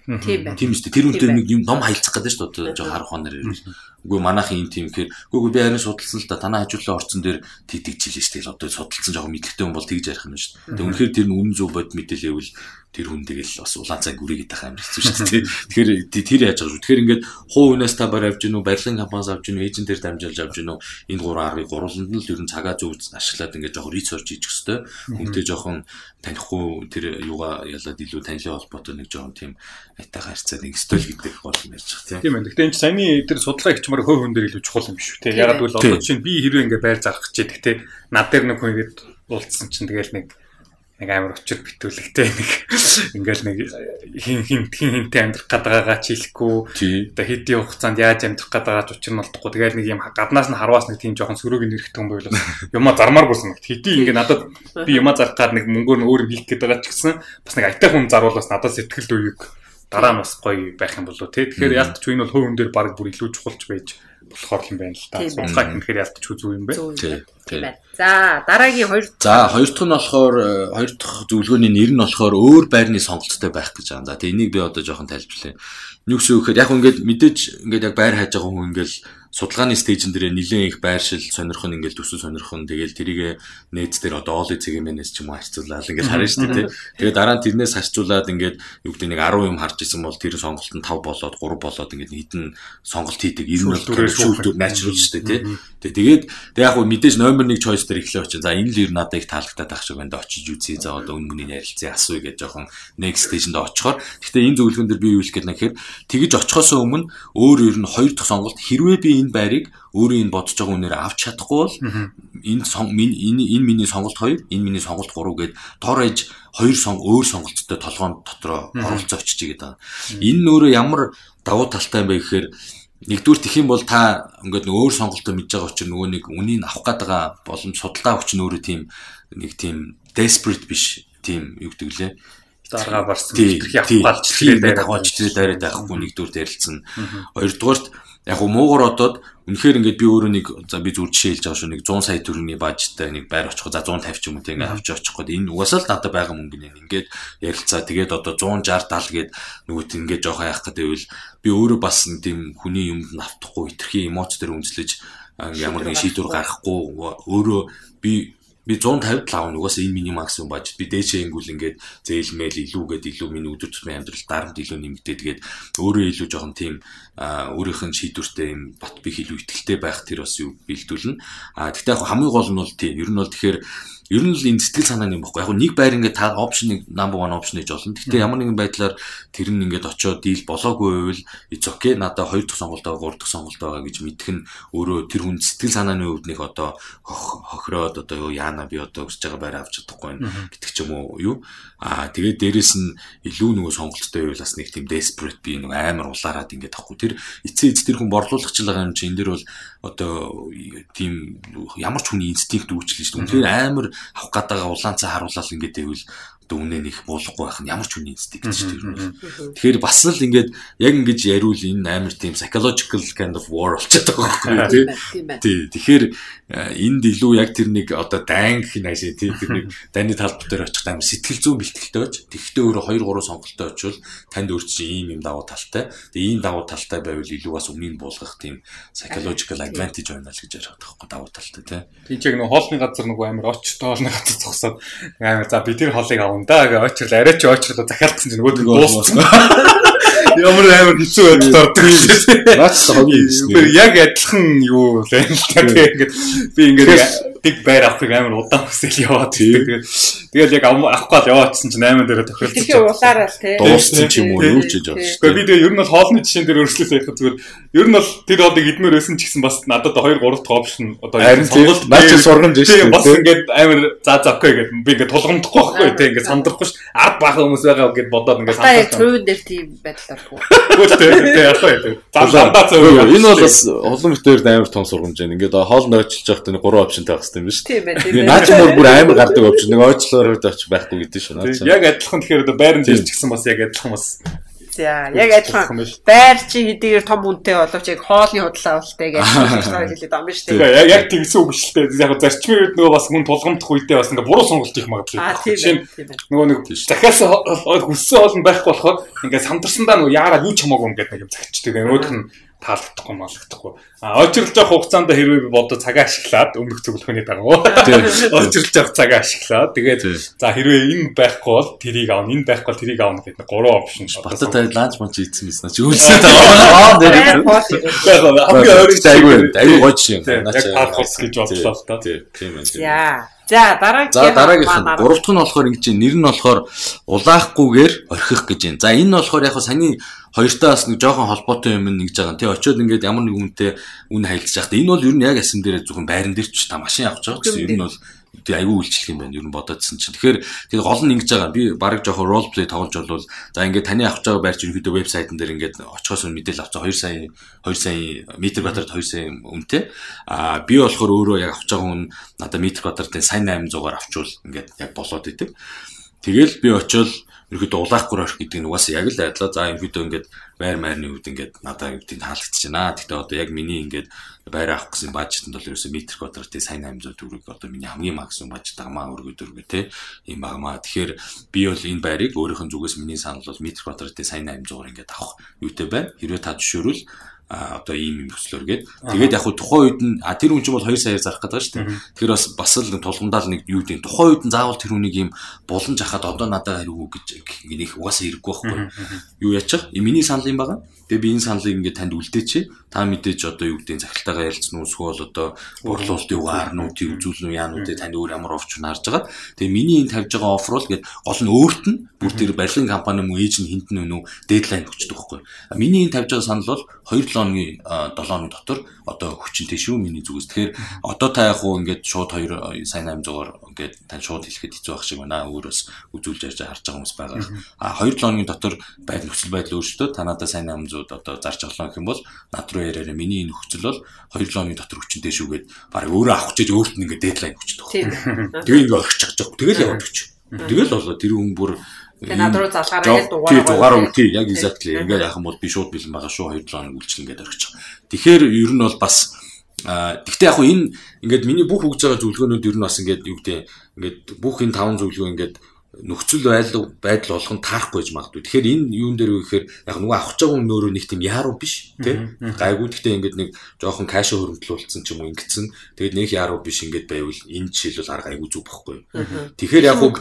[SPEAKER 2] Тийм байна.
[SPEAKER 3] Тийм шүү дээ. Тэр үнтэй нэг юм ном хайцах гэдэг шүү дээ. Жоо харах хоноор ирвэл. Үгүй манайхын юм тийм гэхээр үгүй би харин судалсан л да танаа хажуулаа орцсон дээр тэгдэг жилээ шүү дээ. Одоо судалсан жоохон мэдлэгтэй хүн бол тэгж ярих юм шүү дээ. Үнэхээр тэр нь үнэн зөв бод мэдээлэл ивэл тэр хүн тэгэл бас улаан цаг гүрийгээд тах амар хэцүү шүү дээ. Тэгэхээр тэр яаж байгаа шүү. Тэгэхээр ингээд хуу хүнээс та барь авч гинүү, барилгын компаниас авч гинүү, эйжентээр дамжуулж авч гинүү. Энэ гурван аргыг гурваланд нь л ер нь цагаа зөв ашиглаад ингээд жоохон ресерч хийчих хэвээр. Хүнтэй жоохон танихгүй тэр юугаа ялаад илүү танилын холбоотой нэг жоохон тийм айтайхан харьцаа нэг стол гэдэг гол юм ярьж байгаа
[SPEAKER 1] тийм. Тийм ээ. Гэхдээ энэ саяны тэр судалгаа ихчмаар хөө хүн дээр илүү чухал юм шүү. Тэ ягаад гэвэл одоо чинь би хэрвээ ингээд байр зарах гэж те над дээр нэг хүн ингээд уулзсан чинь тэгэл нэг нэг амар өчр битүүлэгтэй нэг ингээл нэг хин хин хин хинтэй амьдрах гадаагаа ч хэлэхгүй одоо хэдийн хугацаанд яаж амьдрах гадаагаа ч учир нь олдохгүй тэгэл нэг юм гаднаас нь харваас нэг тийм жоохон сөрөг нэрхтэн юм байл юма зармаар гүсэн хэдийн ингээ надад би юма зарах гад нэг мөнгөөр нь өөр юм хийх гээд байгаа ч гэсэн бас нэг аятай хүн зарвал бас надад сэтгэл үеиг дараа нь бас гоё байх юм болоо тий тэгэхээр ялт ч энэ бол хувь хүн дээр баг бүр илүү чухалч байж болохоор юм байна л та. Судалгаа хийхээр ялтч үзүү юм байна.
[SPEAKER 2] Тийм. За дараагийн хоёр
[SPEAKER 3] За хоёр дахь нь болохоор э, хоёр дахь зөвлөгөөний нэр нь болохоор өөр байрны сонголттой байх гэж байгаа. За тийм энийг би одоо жоохон тайлбарлая. Юу гэсэн үг гэхээр яг ингээд мэдээж ингээд яг байр хайж байгаа хүн ингээд судалгааны стейжн дээр нэлээд их байршил сонирхон ингээл төсөл сонирхон тэгэл тэрийг нээц дээр одоо оол цэгэмэнээс ч юм уу харьцуулаад ингээл харна шүү дээ. Тэгээ дараа нь тэрнээс харьцуулаад ингээд юу гэдэг нэг 10 юм харж исэн бол тэр сонголт нь 5 болоод 3 болоод ингээд хитэн сонголт хийдэг. Энэ нь шүүлтүр natural шүү дээ тий. Тэгээд тэг яг хөө мэдээж номер 1 choice дээр эхлэв очив. За энэ л ер надад их таалагдаад байх шиг байна. Очиж үзье. За одоо өн мөний ярилцъя асууя гэж жоохон next stage-д очихоор. Гэхдээ энэ зөвлөгөн дээр би юу хэлэх гээд нэхэр тэгэж очихоос өмнө өөр ер нь хоёр дахь сонголт хэрвээ би энэ байрыг өөрөө энэ бодож байгаа үнээр авч чадахгүй бол энэ энэ энэ миний сонголт 2, энэ миний сонголт 3 гээд тор ээж хоёр сон өөр сонголттой толгоон дотроо оролцоо очиж байгаа. Энэ нөөрэ ямар давуу талтай юм бэ гэхээр нэгдүгээр тэх юм бол та ингээд нэг өөр сонголтоо мэдж байгаа учраас нөгөө нэг үнийг авах гээд байгаа боломж судалгаа өгч нөөрэ тийм нэг тийм desperate биш тийм юу гэдэг лээ?
[SPEAKER 1] Дарга барсан хитрхи авах галж
[SPEAKER 3] тэгээд авах читрээ дайраад байхгүй нэгдүгээр ярилцсан. Хоёрдугаарт яг уу муугар одоод үнэхээр ингээд би өөрөө нэг за би зүр жишээ хэлж байгаа шүү нэг 100 сая төгрөгийн бажтай нэг байр очих за 150 ч юм уу тийм ингээд авч очих гээд энэ угаасаа л надад байгаа мөнгө нэ. Ингээд ярилцаа тэгээд одоо 160 70 гээд нөгөөт ингээд жоох яах гэдэг байвал би өөрөө бас нэг тийм хүний юмд нь автахгүй хитрхи эмоц төр үнслэж ямар нэг шийдвэр гаргахгүй өөрөө би би 150 лав нугаас энэ миний максимум баж би дээшээ ингүүл ингээд зээлмэл илүүгээд илүү миний өдөр тутмын амьдрал дарамт илүү нэмэгдээ тэгээд өөрөө илүү жоохон тийм өөрийнх нь шийдвэртэй юм бат бих илүү ихтэй байх тэр бас юу бэлдүүлнэ. А тэгтээ яг хамгийн гол нь бол тийм. Ер нь бол тэгэхээр ер нь л энэ сэтгэл санаа юм баггүй. Яг нэг байр ингээд та опшныг number 1 опшн гэж болно. Гэхдээ ямар нэгэн байдлаар тэр нь ингээд очиод дийл болоогүй байвал it's okay. Надаа хоёр дахь сонголт байгаа, гурав дахь сонголт байгаа гэж мэдэх нь өөрөө тэр хүн сэтгэл санааны хувьд нэг одоо хохироод одоо яана би одоо өсөж байгаа байр авч чадахгүй гэдэг ч юм уу юу. Аа тэгээд дээрэс нь илүү нөгөө сонголттой байвал бас нэг тийм desperate би нэг амар улаарад ингээд авахгүй. Тэр эцээ эц тэр хүн борлуулагч байгаа юм чи энэ дэр бол одоо тийм ямар ч хүний инстинкт үүчлэн шүү дээ. Үнэхээр амар авах гадаага улаанцаа харуулаад ингээд байвал одоо үнэ нэг буулахгүй байх нь ямар ч үний инстинкт шүү дээ. Тэгэхээр бас л ингээд яг ингэж яриул энэ амар тийм psychological kind of war болчиход байгаа байхгүй тий. Тэгэхээр энд илүү яг тэр нэг одоо дайн гэх нь ашиг тий тэр нэг дайны талбар дээр очих амар сэтгэл зүйн бэлтгэлтэй байж. Тэгэхдээ өөрөө 2 3 сонголттой очивол танд өөр чинь ийм юм давуу талтай. Тэгээ ийм давуу талтай байвал илүү бас өмнө нь буулгах тийм psychological advantage байна л гэж яриад байгаа байхгүй давуу талтай тий.
[SPEAKER 1] Тийм ч яг нэг хоолны газар нэг амар оч тоолны газар зогсоод амар за би тэр хоолыг авах да гэж очрол арай ч очрол захиалгсан чинь нөгөө дууссан. Ямар амар хэцүү байдалд ордог юм.
[SPEAKER 3] Наач хогийн юм.
[SPEAKER 1] Яг адилхан юу л юм л та тэгээд би ингээд dig байр авахыг амар удаан хүсэл яваад тэгээд тэгээд яг авахгүй л яваадсэн чинь 8 дээр тохиолдсон.
[SPEAKER 2] Тэгэхээр улаараа л тий.
[SPEAKER 3] Дууссан ч юм уу юу ч гэж байна.
[SPEAKER 1] Гэхдээ би тэгээд ер нь бол хоолны жишээн дээр өөрчлөлт яхад зүгээр ер нь бол тэр хоолыг идмээр байсан ч гэсэн бас надад 2 3 дахь опшн одоо
[SPEAKER 3] сонголт наач сургамж шүү
[SPEAKER 1] дээ. Бас ингээд амар за за окей гэдэг би ингээд тулгамдахгүй байхгүй тий ингээд сандрахгүй ш. Ард баахан хүмүүс байгаа гэд бодоод ингээд
[SPEAKER 2] сандрах. Та хувийн дээр тийм байдлаар хөө.
[SPEAKER 1] Гэхдээ тий яах вэ? Замдаа
[SPEAKER 3] зөв. Энэ бол бас олон мэтээр амар том сургамж байна. Ингээд хоол нойрчилж явахдаа нэг 3 опшн тавих хэрэгтэй юм биш?
[SPEAKER 2] Тийм байна. Тийм.
[SPEAKER 3] Наач мөр бүр амар гардаг опшн. Нэг ойчлоор өгч байхгүй гэдэг шүү.
[SPEAKER 1] Наач. Яг адилхан тэгэхээр одоо байранд ирж гисэн бас яг адилхан бас
[SPEAKER 2] За яг адилхан байр чи хэдийгээр том үнэтэй боловч яг хоолны худлаа болтой гэж хэлээд байгаа юм шүү дээ.
[SPEAKER 1] Яг яг тэгсэн үг шүү дээ. Яг зарчмын үед нөгөө бас хүн тулгамдах үедээ бас ингээ буруу сонголт хийх магадлал.
[SPEAKER 2] Аа тийм.
[SPEAKER 1] Нөгөө нэг дахиас хүссэн хоол нь байхгүй болохоор ингээ сандарсандаа нөгөө яараа юу ч хамаагүй ингээд нэг юм загчдаг. Нөгөөх нь таалагдахгүй малагдахгүй. А очирлж явах хугацаанд хэрвээ би бодо цагаа ашиглаад өмнөх зөвлөхөний дагуу очирлж явах цагаа ашиглаад тэгээд за хэрвээ энэ байхгүй бол тэрийг аавна, энэ байхгүй бол тэрийг аавна гэдэг гурван опшн
[SPEAKER 3] батад тань ланч монч ийдсэн юмснаа чи үйлсээд байгаа. Аа нэр. Айгүй айгүй гож юм.
[SPEAKER 1] Яг паркурс гэж бодлоо л та.
[SPEAKER 3] Тийм ээ.
[SPEAKER 2] За. За дараагийн
[SPEAKER 3] За дараагийнх нь гурав дахь нь болохоор ингэж нэр нь болохоор улаахгүйгээр орхих гэж байна. За энэ нь болохоор яг саяны хоёртаа бас нэг жоохон холбоотой юм нэгж байгаа. Тэ очиод ингээд ямар нэг үнэтэй үн хайлтж яхад энэ бол ер нь яг асан дээр зөвхөн байран дээр ч та машин авч байгаа гэсэн. Ер нь бол тэг айгүй үйлчлэх юм байна. Ер нь бодоодсэн чинь. Тэгэхээр тэг гол нь ингэж байгаа. Би баг жоохон role play тоглож болвол за ингээд таны авч байгаа байрч ерөнхийдөө вебсайтн дээр ингээд очихоос мэдээлэл авцаа 2 сая 2 сая метр квадрат 2 сая үнэтэй. Аа би болохоор өөрөө яг авч байгаа хүн надаа метр квадратын сайн 800-аар авчвал ингээд яг болоод идэв. Тэгэл би очиод ерөөдөө улаахгүй орох гэдэг нь угаасаа яг л айдлаа. За ерөөдөө ингээд байр майрны үед ингээд надад юу гэдэг таалагдчихэж байна. Гэхдээ одоо яг миний ингээд байр авах гэсэн бажетанд бол ерөөсөө метр квадратын сайн 800 төгрөг одоо миний хамгийн максимум бажет агмаа өргөд өргөө те ийм агмаа. Тэгэхээр би бол энэ байрыг өөрийнх нь зүгээс миний санал бол метр квадратын сайн 800-аар ингээд авах юутэй байна. Хэрвээ та зөвшөөрвөл одоо ийм юм өслөөр гээд тэгээд яг хуу тухайн үед нь а тэр хүн чинь бол 2 саяар зарах гэдэг шүү дээ. Тэгэхээр бас бас л тулгамдаал нэг юу гэдэг тухайн үед нь заавал тэр хүнийг ийм булан жахад одоо надад хариу гэж нэг угаасаа хэрэггүй байхгүй. Юу яачих? Миний санал юм байгаа. Тэгээ би энэ саналыг ингээд танд үлдээч. Та мэдээж одоо юу гэдэг захиралтайгаа ярилцсан эсвэл одоо үг арнуудыг үзүүлнэ уу яануудыг танд өөр ямар овч нь харж байгаа. Тэгээ миний энэ тавьж байгаа офер бол ингээд гол нь өөрт нь бүр тэр барилгын компани мөн ээж нь хинт нь өнөө дедлайн өгчдөг байхгүй. Миний энэ тавьж байгаа санал бол 2 7 хоногийн 7 хоног дотор одоо хүчинтэй шүү миний зүгээс. Тэгэхээр одоо та яг уу ингээд шууд 2 сайн 800-аар ингээд тань шууд хэлэхэд хэцүү байх шиг байна. Өөрөөс үзүүлж ярьж харж байгаа хүмүүс байгаа. А 2 7 хоногийн дотор байдал нөхцөл байдал өөрчлөлтөө та надад сайн 800-д одоо зарж оглоо гэх юм бол над руу яриараа миний энэ нөхцөл бол 2 7 хоногийн дотор хүчинтэй шүүгээд баг өөрөө авах гэж өөрт нь ингээд дедлайн өгчдөг. Тэгээ ингээд орчих чаж. Тэгэл яваад өгч. Тэгэл болоо тэр хүн бүр
[SPEAKER 2] Тэгээ над руу залгаараа яг
[SPEAKER 3] дугаар. Тий дугаар үг тий яг exactly. Ингээд яах юм бол би шууд бэлэн байгаа шүү 2 7 хоног үйлчлэн ингээд орчих. Тэгэхээр ер нь бол бас А тэгтээ яг хуу энэ ингээд миний бүх өгж байгаа зөвлөгөөнүүд ер нь бас ингээд юу гэдэг ингээд бүх энэ таван зөвлөгөө ингээд нөхцөл байдал байдал болгон таарахгүй гэж магадгүй. Тэгэхээр энэ юун дээр вэ гэхээр яг нөгөө авах хүн нөөрөө нэг тийм яруу биш тий. Гайгүй гэхдээ ингээд нэг жоохон каш хөрөнгөлүүлсэн ч юм уу ингэсэн. Тэгээд нэг яруу биш ингээд байвал энэ жишээл бол арга айгүй зүг байхгүй. Тэгэхээр яг
[SPEAKER 2] хөө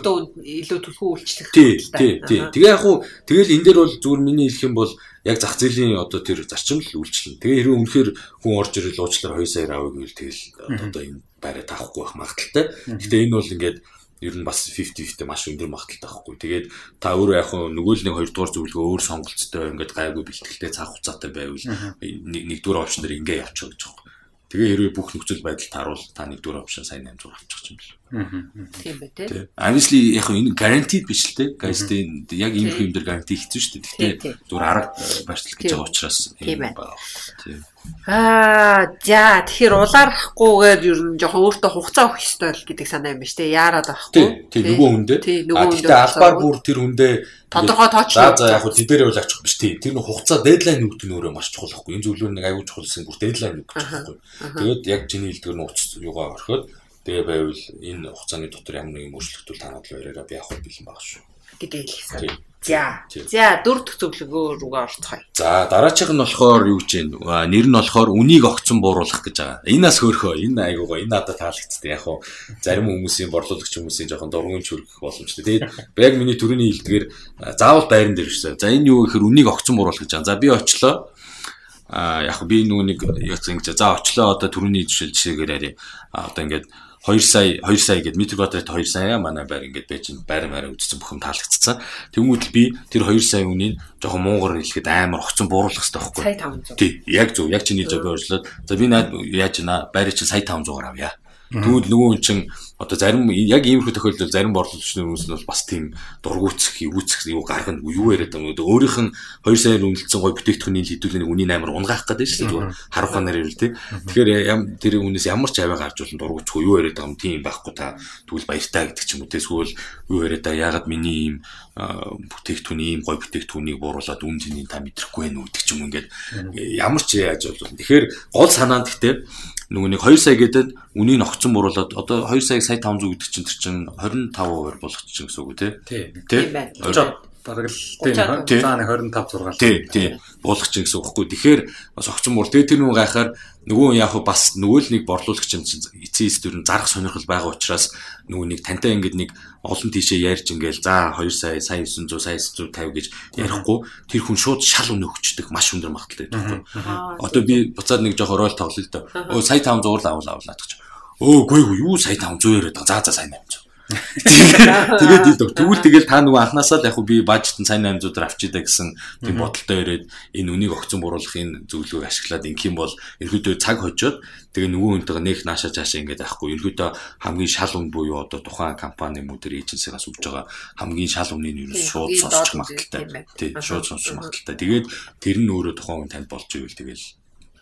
[SPEAKER 2] илүү төлхөө үйлчлэх.
[SPEAKER 3] Тий, тий, тий. Тэгээ яг хөө тэгэл энэ дээр бол зүгээр миний хэлэх юм бол яг зах зээлийн одоо тэр зарчим л үйлчлэн. Тэгээ хэрвээ үнэхээр хүн орж ирэл уучлаар 2 сая авъя гэвэл тэгэл одоо энэ байраа таахгүй байх магадaltaй. Гэхдээ энэ бол ингээд ер нь бас 50-50 маш өндөр магадaltaй байхгүй. Тэгээд та өөрөө яг нөгөө л нэг хоёрдугаар зөвлөгөө өөр сонголцтой ингээд гайгүй бэлтгэлтэй цаг хугацаатай байвал нэгдүгээр опшн дээр ингээ явчих гэж байгаа. Тэгээ хэрвээ бүх нөхцөл байдал тааруул та нэгдүгээр опшн сайн 800 авчих юм бэл.
[SPEAKER 2] Тийм бай тээ.
[SPEAKER 3] Obviously яг энэ guaranteed биш л тээ. Guys-тэй яг ийм юм дээр guarantee хийсэн шүү дээ. Гэхдээ зүгээр арга барьцлах гэж байгаа учраас
[SPEAKER 2] тийм байна. Тийм. Аа, за тэгэхээр улаарахгүйгээр ер нь жоохон өөртөө хугацаа өгөх ёстой л гэдэг санаа юм ба штэ. Яарад байхгүй.
[SPEAKER 3] Тийм, нөгөө хүндээ. Гэхдээ албаар бүр тэр хүндээ
[SPEAKER 2] тодорхой тоочлоо.
[SPEAKER 3] За яг хөө тэдэрээ бол авчих биш тийм. Тэр нэг хугацаа дедлайн өгдөг нь өөрөө маш чухал байхгүй. Энэ зөвлөө нэг аягүй чухалсэн бүр дедлайн өгч байхгүй. Тэгээд яг чиний хэлдгээр нь уц юугаа орхиод тэгээ байвал энэ хугацааны дотор ямар нэгэн өөрчлөлтөл танаад л яриараа би авах бэлэн байгаа шүү
[SPEAKER 2] гэдэг хэлсэн. За. За дөрөв дэх зөвлөгөө рүүгээ орцгоё.
[SPEAKER 3] За дараачих нь болохоор юу гэж вэ? Нэр нь болохоор үнийг огцон бууруулах гэж байгаа. Энээс хөөхөө энэ айгуугаа энэ надад таалагдсан. Яг хуу зарим хүмүүсийн борлуулагч хүмүүсийн жоохон дургуун чүргэх боломжтой. Тэгээд яг миний төрөний хэлдгээр заавал байран дээр шээ. За энэ юу гэхээр үнийг огцон бууруулах гэж байгаа. За би очлоо а яг би нэг яг ингэж за очлоо одоо төрөний жишээл жишээгээр арай одоо ингээд 2 сая 2 сая гэд метр квадрат 2 сая манай байр ингээд байж байр маараа үдцсэн бүхэн таалагдцсан. Тэнгүүд би тэр 2 сая үнийг жоохон муугар хэлэхэд амар огцон бууруулах хэрэгтэй байхгүй.
[SPEAKER 2] Сая 500.
[SPEAKER 3] Тий, яг зөв. Яг чиний зөв өөрчлөлт. За би наад яаж наа байрыг чинь сая 500-аар авъя. Тэгвэл нөгөө хүн чинь одоо зарим яг иймэрхүү тохиолдолд зарим борлуулагчны хүмүүс нь бол бас тийм дургуутсах, эвүүцэх юу гаргана юу яриад байгаа юм. Өөрийнх нь 2 саяар үнэлсэн гой бүтээгдэхүүний хідүүлэн үнийг амар унгаах гэдэг шүү дээ. Харах ханаар ирэл тий. Тэгэхээр тэр хүнээс ямар ч аваа гарч болно дургуутсах юу яриад байгаа юм тийм байхгүй та тэгвэл баяртай гэдэг ч юм уу. Тэгвэл юу яриад байгаа ягаад миний ийм бүтээгдэхүүний ийм гой бүтээгдэхүүнийг бууруулад үн цэнийг та мэдрэхгүй байх үү гэдэг ч юм ингээд ямар ч яаж бол. Тэгэхээр гол санаа нь гэхдээ нөгөө нэг 2 сая гэдэг үнийг ногцсон буруулаад одоо 2 сая сая 500 гэдэг чинь тэр чинь 25% болгох чинь гэсэн үг үү
[SPEAKER 1] тий. Тий. Бараг л тийм цаана 25 6.
[SPEAKER 3] Тий, тий. Буулгах чинь гэсэн үг байхгүй. Тэгэхээр бас огцон муур. Тэгээ тэр нүг гайхаар нөгөө яг бас нөгөө л нэг борлуулагч чинь эцээс дөрн зарах сонирхол байгаа учраас нөгөө нэг тантай ингээд нэг олон тийшээ ярьж ингээл за 2 сая, сая 900, сая 950 гэж ярихгүй тэр хүн шууд шал өнө өгчдөг маш өндөр магадaltaй байхгүй. Одоо би буцаад нэг жоох рол тоглоё л доо. Өө сая 500 л авал авлаа гэж. Өө гүй юу сая 500 яриад байгаа. За за сая 800 Тэгээд ил тэгвэл тэгэл та нөгөө анханасаа л яг би бажет нь сайн 800 авчида гэсэн тийм бодолтой ирээд энэ үнийг огцон бууруулахын зөвлөгөөг ашиглаад инх юм бол ерөөдөө цаг хожоод тэгээ нөгөө хүнтэйгээ нэг нааша цаашаа ингээд авахгүй ерөөдөө хамгийн шал үн буюу одоо тухайн компани мөдөр эйженсигаас өгж байгаа хамгийн шал үнийн юу шууд сонсчих магадaltaй. Тий, шууд сонсчих магадaltaй. Тэгээд тэр нь өөрөө тухайн хүн танд болж ивэл тэгэл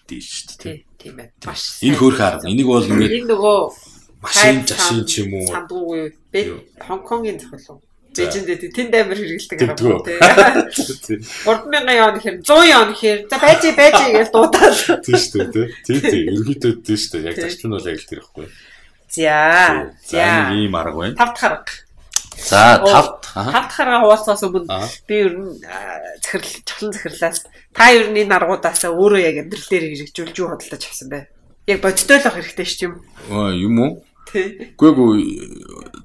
[SPEAKER 3] дийл шүү дээ.
[SPEAKER 2] Тийм. ээ. Маш
[SPEAKER 3] энэ хөөх арга. Энийг бол ингээд
[SPEAKER 2] энэ нөгөө
[SPEAKER 3] машин жашин ч юм уу?
[SPEAKER 2] сандуугүй бэ Хонконгийн зохиол уу Бээжинд тэнд амар хэрэгэлдэг байна тий. 3000 он ихэр 100 он ихэр за байж байж гэж дуудаад.
[SPEAKER 3] Тий шүү дээ тий. Тий ерөөдөө тий шүү дээ. Яг зарчим нь бол яг л тэр ихгүй
[SPEAKER 2] за за.
[SPEAKER 3] ийм арга байна.
[SPEAKER 2] Тав дахь арга
[SPEAKER 3] За тавд
[SPEAKER 2] тав дахь арга хуваалцаас өмнө би ер нь захирал чухлан захирлаас та ер нь энэ аргуудаас өөрөө яг амьдрал дээр хэрэгжүүлж юу бодлож авсан бэ? Яг бодтой л ах хэрэгтэй шүү юм.
[SPEAKER 3] Аа юм уу?
[SPEAKER 2] Тий.
[SPEAKER 3] Гүй гүй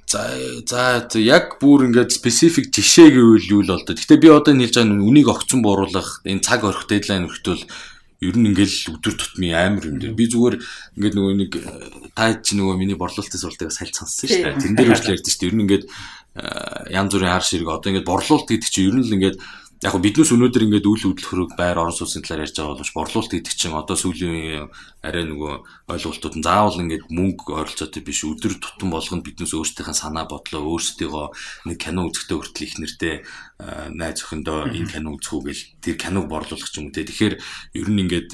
[SPEAKER 3] За за яг бүр ингээд specific жишээ гэвэл юу л болдоо. Гэтэ би одоо энэ хэлж байгаа нь үнийг огцон бууруулах энэ цаг орох дедлайн өртөл ер нь ингээл өдөр тутмын амар юм дээр би зүгээр ингээд нөгөө нэг та чи нөгөө миний борлуулалтын суралтыг сальд сонссон шүү дээ. Тэн дээр үргэлж ярьдэн шүү дээ. Ер нь ингээд янз бүрийн хар ширэг одоо ингээд борлуулалт гэдэг чинь ер нь л ингээд яг го биднээс өнөөдөр ингээд үйл хөдлөхөрөг байр орон сууцны талаар ярьж байгаа боловч борлуулалт гэдэг чинь одоо сүүлийн арай нөгөө ойлголтууд нь заавал ингээд мөнгө ойролцоотой биш өдөр тутам болгонд биднээс өөрсдийнхээ санаа бодлоо өөрсдийгөө нэг кино үзэхдээ хүртэл их нэртэй найз охиндоо энэ кино үзэх үү гэл тэр киног борлуулах ч юм уу те тэгэхээр ер нь ингээд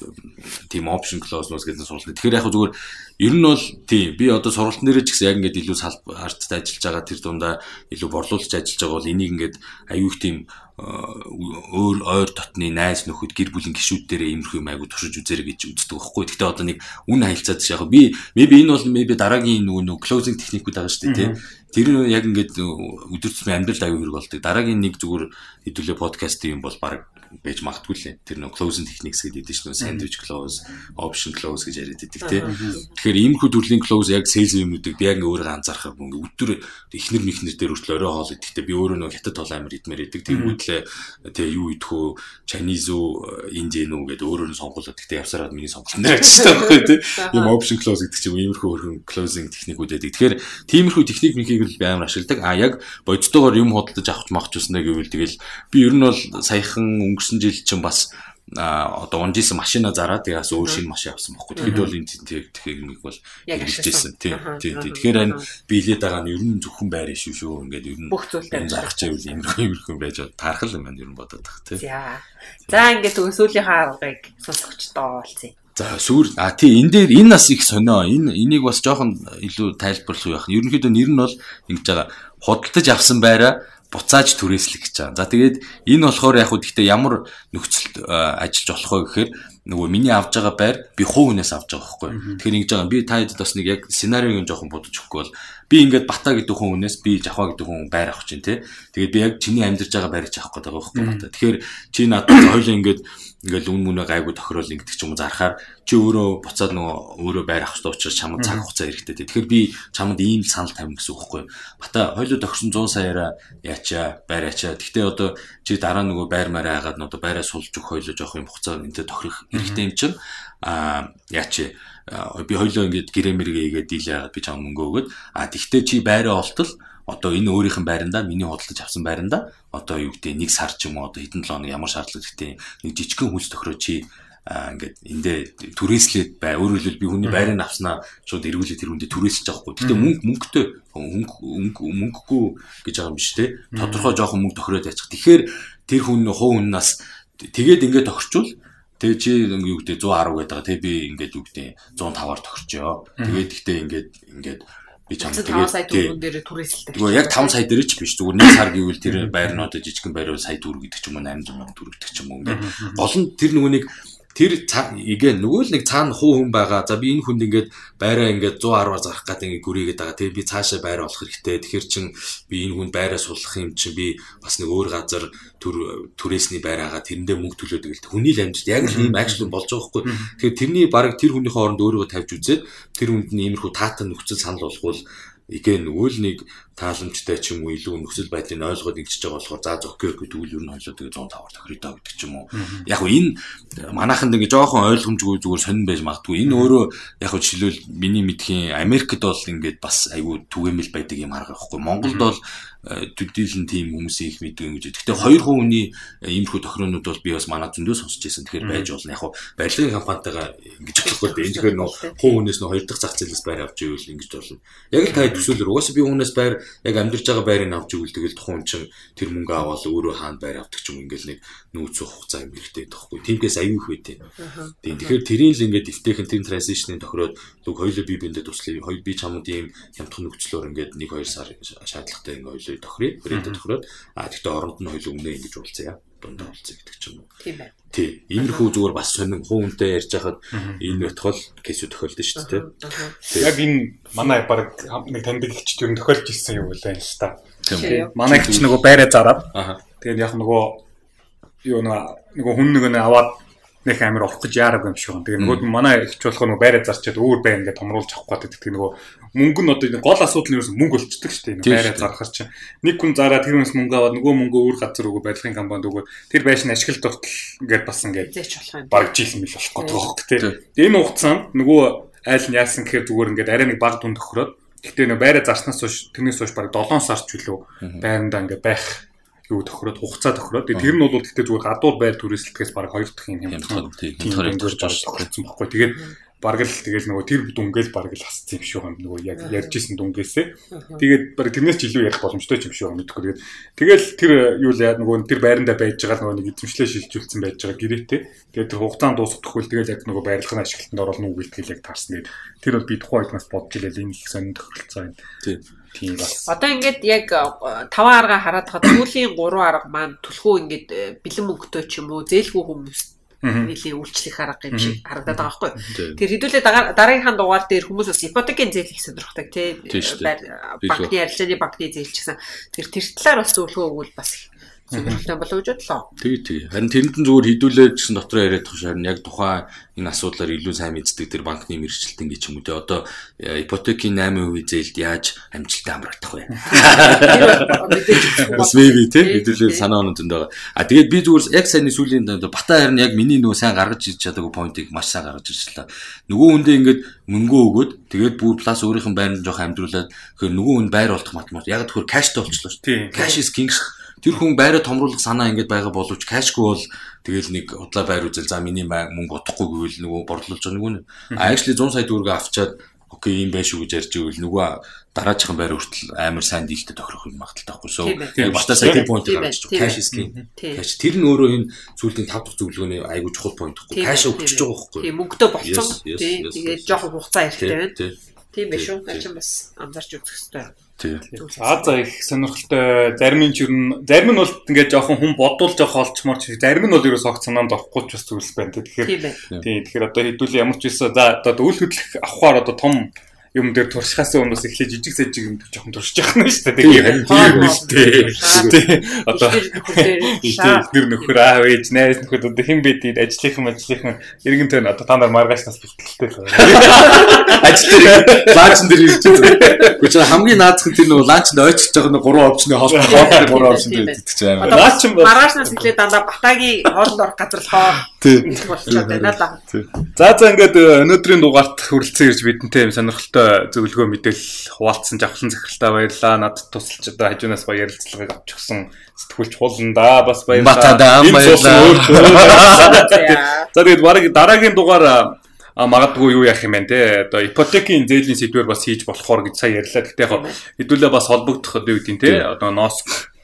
[SPEAKER 3] тийм option clause нус гэдэг суралцсан. Тэгэхээр яг зүгээр ер нь бол тийм би одоо сургалтын дээр ч гэсэн яг ингээд илүү салбарттай ажиллаж байгаа тэр дундаа илүү борлуулж ажиллаж байгаа бол энийг ингээд аюух тийм өөр ойр дотны найз нөхөд гэр бүлийн гишүүд дээр иймэрхүү юм айгу туршиж үзээрэй гэж үздэг байхгүй. Гэхдээ одоо нэг үн хаялцаад яг би maybe энэ бол maybe дараагийн нөгөө нөгөө closing техникүүд байгаа шүү дээ тий. Тэр нь яг ингээд өдөр тутмын амьдрал аюу хэрэг болдог. Дараагийн нэг зүгээр хэдүүлээ подкаст юм бол баг байж магадгүй лээ. Тэр нөө closing techniques гэдэг чинь sandwich close, option close гэж яриад байдаг тий. Тэгэхээр иймэрхүү төрлийн close яг sales юмнуудыг би яг өөрөө анзаархаа ингээ өдөр эхнэр мэхнэр дээр хүртэл орой хоол идэхдээ би өөрөө нөө хятад тоол амир идмээр идэг. Тэнгүүдлээ тий юу идэх вэ? Chinese үү, Indian үү гэдэг өөрөө нь сонгуулаад гэхдээ явсараад миний сонголтын дээр ажиллаж байгаа байхгүй тий. Ийм option close гэдэг чинь иймэрхүү хөрхөн closing техникүүд байдаг. Тэгэхээр тиймэрхүү техник мөхийг л би амар ашигладаг. А яг бодитойгоор юм худалдаж авах махч уснаа гэвэл тэгэл би ер нь бол саяхан өнгөрсөн жил чинь бас одоо унжсэн машина зараад тэгээс өөр шинэ машин авсан байхгүй. Тэгэхэд бол энэ техник бол хэрэгжижсэн. Тийм. Тийм. Тэгэхээр энэ биелээд байгаа нь ер нь зөвхөн байр шүү шүү. Ингээд ер нь
[SPEAKER 2] бүх зүйлээр
[SPEAKER 3] зарах чивэл иймэрхүү иймэрхүү байж таархал юм байна ер нь бодоод тах тийм.
[SPEAKER 2] За. За ингээд сүүлийн хаагыг сонсогчдоо олцъя.
[SPEAKER 3] За сүүр а тий энэ дээр энэ нас их сонио. Энэ энийг бас жоохон илүү тайлбарлах байх. Ерөнхийдөө нэр нь бол ингэж байгаа. Худалдаж авсан байраа буцааж түрээслэх гэж байгаа. За тэгээд энэ болохоор яг гэхдээ ямар нөхцөлд ажиллаж болох вэ гэхээр нөгөө миний авж байгаа байр би хуу хүнээс авж байгаа байхгүй. Тэгэхээр ингэж байгаа би та хэд бас нэг яг сценарийг нь жоохон бодож өгөхгүй бол би ингээд бата гэдэг хүн хүнээс би жахва гэдэг хүн байр авах чинь тий. Тэгээд би яг чиний амьдарч байгаа байрыг авах гэдэг байгаа байхгүй бата. Тэгэхээр чи надад хоёул ингээд ингээл үн мүнэ гайгүй тохирол ингэдэг ч юм уу зарахаар чи өөрөө буцаад нөгөө өөрөө байр авах хэрэгтэй учраас чамд цаг хугацаа хэрэгтэй. Тэгэхээр би чамд ийм санал тавина гэсэн үг байхгүй. Бата хоёлоо тохирсон 100 саяараа яачаа байр ачаа. Гэхдээ одоо чи дараа нөгөө байр мараа хагаад одоо байраа сулж өгөх хоёлоо жоох юм хугацаа энтэй тохирох хэрэгтэй юм чинь а яачаа би хоёлоо ингээд гэрэмэргээ игээд дийлээ би чам мөнгө өгöd а тэгтээ чи байраа олтол одоо энэ өөрийнх нь байранда миний худалдаж авсан байранда одоо юу гэдэг нэг сар ч юм уу одоо хэдэн 7 хоног ямар шаардлага гэхдээ нэг жижигхэн хүнс тохироо чи ингээд эндээ түрээслээд бай өөрөөр хэлбэл би хүний байрыг авснаа шууд эргүүлээд тэр хүндээ түрээсэлж авахгүй. Гэтэ мөнгө мөнгөтэй мөнгө мөнгөгүй гэж байгаа юм биш те. Тодорхой жоохон мөнгө тохироод яачих. Тэгэхээр тэр хүн хуу хүннээс тэгээд ингээд тохирчвол Тэгээ чи юу гэдэг 110 гэдэг. Тэгээ би ингээд юу гэдэг 105-аар тохирчоо. Тэгээд гэхдээ ингээд ингээд би чамд
[SPEAKER 2] тэгээд 5 сая төгрөг дээр түрээсэлдэг.
[SPEAKER 3] Тэгвэл яг 5 сая дээр ч биш зүгээр 1 сар гэвэл тэр байр нь одоо жижигхэн байр бол сая төгрөг гэдэг ч юм уу 800 сая төгрөг гэдэг ч юм уу ингээд гол нь тэр нөгөө нэг тэр игээ нөгөө л нэг цаана хуу хүн байгаа. За би энэ хүнд ингээд байраа ингээд 110-аар зарах гэдэг ингээд гүрийгээд байгаа. Тэгээ би цаашаа байр олох хэрэгтэй. Тэгэхээр чин би энэ хүнд байраа суллах юм чинь би бас нэг өөр газар төр түрээсний байраагаа тэрэндээ мөнгө төлөөд гэлт хүний л амжилт яг л ийм ажил болж байгаа байхгүй. Тэгэхээр тэрний баг тэр хүний хооронд өөрийгөө тавьж үзээд тэр хүнд нь иймэрхүү таатан нөхцөл санал болгоул игээ нөгөө л нэг тааламжтай ч юм уу илүү нөхцөл байдлыг ойлгоод ингэж байгаа болохоор за гэдэг үйл ер нь хойлоо тэгээ 105-аар тохирё даа гэдэг ч юм уу. Яг нь энэ манайханд ингээ жоохон ойлгомжгүй зүгээр сонирн байж магадгүй. Энэ өөрөө яг нь жишээлбэл миний мэдхийн Америкт бол ингээд бас айгүй түгээмэл байдаг юм харах байхгүй. Монголд бол төдийлэн тийм хүмүүсийн их мэддэг юм гэж. Гэхдээ хоёр хувийн иймэрхүү тохиронууд бол би бас манай зөндөө сонсч байсан. Тэгэхээр байж болно. Яг нь барилгын компанитайгаа ингэж болохгүй. Энэ тэгэхээр нөө хуу хүнээс нөө хоёр дахь зах зээлээс байр авч ивэл ингэж болно. Яг л та төсөөлөр угаасаа би хүнээс байр яг амьдарч байгаа байрыг авч ивэл тэгэл тухайн чинь тэр мөнгө аваад өөрөө хаана байр авдаг ч юм ингээл нэг нүүцөх хугацаа юм хэрэгтэй тоххой. Тиймээс аюу их байдیں۔ Тийм тэгэхээр тэрийн л ингээд дэвтэйхэн тэр транзишныг тохироод луг хоёлоо би биндээ туслая. Хоёр би чамд ийм хямдхан нөхцлөөр ингээд нэг хоёр сар шаардлагатай ингээд хоёлоо тохирё. Брэндэ тохироод а тэгтээ оронд нь хоёлоо өмнө ингэж уулзъя дундаа уулзъя гэдэг ч юм уу.
[SPEAKER 2] Тийм байна.
[SPEAKER 3] Тий. Иймэрхүү зүгээр бас сонин хуунтай ярьж хахад энэ ботхол кейсүү тохиолдсон шүү дээ.
[SPEAKER 1] Яг энэ манай баг нэг таньдаг ихч юм тохиолж ирсэн юм байна л та. Тийм. Манай ихч нөгөө байраа зараад. Тэгээд яг нөгөө юу нөгөө хүн нэг нь аваад нэг амир олох гэж яараг юм шиг байна. Тэгээ нөгөө манай ихч болохоор нөгөө байраа зарчаад өөр бай ингээд томруулж авах гэдэг. Тэгээ нөгөө мөнгө нь одоо гол асуудал нь ерөөс мөнгө болчдөг шүү дээ. Байраа зархаар чинь нэг хүн зараа тэр хүнс мөнгө аваад нөгөө мөнгө өөр газар өгөө барилгын компанид өгөө тэр байшин ашиглалт дуртал ингээд бас ингээд баг жил мэл болох гэдэг хөөх тээ. Энэ хугацаанд нөгөө айл нь яасан гэхээр зүгээр ингээд арай нэг баг дунд өхрөөд Гэтэ нөө байраа зарснаас хойш тэрнээс хойш баг 7 сар ч үлээ байрандаа ингээ байх юу тохироод хугацаа тохироод. Тэр нь бол гэхдээ зүгээр гадуур байр түрээсэлтгэхээс баг хоёр дахь юм хямдхан тийм. Ингэж болсон байхгүй. Тэгээд бараг л тэгэл нөгөө тэр дүнгээл бараг л хасцсан юм шиг байна. Нөгөө яг ярьжсэн дүнгээсээ. Тэгээд бараг тэрнээс ч илүү ярих боломжтой юм шиг байна мэдхгүй. Тэгээд тэгэл тэр юу л яа нөгөө тэр байрандаа байж байгаа нөгөө нэг эзэмшлээ шилжүүлсэн байж байгаа гэрээтэй. Тэгээд тэр хугацаанд дуусахдаггүй тэгэл яг нөгөө байрлахын ашиглалтанд оруулна уу гэлтгэл яг таарсан. Тэр бол би тухайн үеднээс бодж илээ. Энэ их сонин тохиролцоо байна. Тийм бас.
[SPEAKER 2] Одоо ингээд яг 5 арга хараад хаад сүүлийн 3 арга маань түлхүү ингээд э, бэлэн мөнгөтэй ч юм уу зээлгүй хүмүүс нэлийн үйлчлэх арга юм шиг харагдаад байгаа байхгүй. Тэр хэдүүлээ дараагийнхаа дугаар дээр хүмүүс бас ипотекийн зээл их сонирхдаг тий. Банкны арилжааны банкны зээл ч гэсэн тэр тэр талаар бас зөвлөгөө өгвөл бас сонирхолтой болов гэж бодлоо.
[SPEAKER 3] Тий, тий. Харин тэрэнд нь зүгээр хідүүлээд гэсэн дотор яриад тах шаар яг тухайн энэ асуудлаар илүү сайн мэддэг тэр банкны мэрэгчлэлтэн гэж юм уу те одоо э, ипотекийн 8% зээлд яаж амжилттай амрагдах вэ? Бас maybe те хэдүүлээ санаа онод зөнд байгаа. А тэгээд би зүгээр яг сайн сүүлийн бата харин яг миний нөгөө сайн гаргаж ирж чадаагүй поинтыг маш сайн гаргаж ирчлээ. Нөгөө хүндээ ингээд мөнгөө өгөөд тэгээд бүр плюс өөрийнх нь байранд жоох амьдруулад тэгэхээр нөгөө хүн байр олдох математик яг тэгэхээр кэштэй болчихлоо шүү. Cash is king шүү тэр хүн байраа томруулах санаа ингэж байгаа боловч кэшгүй бол тэгэл нэг удлаа байр үзэл за миний мөнгө утахгүй гэвэл нөгөө борлуулж байгаа нөгөө actually 100 сая төгрөгөө авчаад окей юм байх шүү гэж ярьж ивэл нөгөө дараачихан байр хүртэл амар сайн дийлтэй тохирох юм магадaltaй байхгүй. Сoo яг бата сая тэр point гаргаж байгаа. cash king. Cash. Тэр нь өөрөө энэ зүйлийн тав дахь зөвлөгөөний айгуу чухал point байхгүй cash өгч байгаа байхгүй.
[SPEAKER 2] Тийм мөнгөдөө болцсон тэгээд жоохон хугацаа хэрэгтэй байна тийм байх шүү наа чинь бас анзаарч үзэх хэрэгтэй
[SPEAKER 1] Тий. Аа за их сонирхолтой зарим нь ч ер нь зарим нь бол ингээд жоохон хүн бодуулж явах олчмоор ч зарим нь бол ерөөс огт санаанд орохгүй ч бас зүйлс байна. Тэгэхээр тий. Тэгэхээр одоо хэдүүл ямар ч байсан за одоо үйл хөдлөх авахаар одоо том юм дээр туршихаас өмнө бас эхлээ жижиг сажиг юм жоохон туршиж явах нь шүү дээ. Тийм юм шүү дээ. Одоо ихнэр нөхөр аав ээж найз нөхөд одоо хэн бэ дээ ажлынхан ажлынхан иргэн тань одоо та нар маргаашнаас бэлтгэлтэй.
[SPEAKER 3] Ажил дээр ланч дээр ирж байгаа. Гэхдээ хамгийн наазах нь тэр нөгөө ланчд ойчж байгаа нэг гурван опшны хоол хоол гурван идэх гэж байна.
[SPEAKER 2] Ланч маргаашнаас эхлээд дандаа батагийн хоолнд орох газар л хоо. Тийм. байна л.
[SPEAKER 1] За за ингээд өнөөдрийн дугаарт хүрэлцэн ирж бидэнтэй сонирхолтой зөвлөгөө мэдээлэл хуваалцсан жавхлан захиралтай баярлаа. Надад тусалж одоо хажуунаас баяр ярилцлагыг авч өгсөн сэтгүүлч хуулнда бас
[SPEAKER 3] баярлалаа. баярлалаа.
[SPEAKER 1] За тэгээд бараг дараагийн дугаар а магадгүй юу яах юм бэ те одоо ипотекийн зээлийн сэдвэр бас хийж болохоор гэж сая ярьлаа. Гэтэ яг хэдүүлээ бас холбогдох одоо юу гэдэг те одоо носк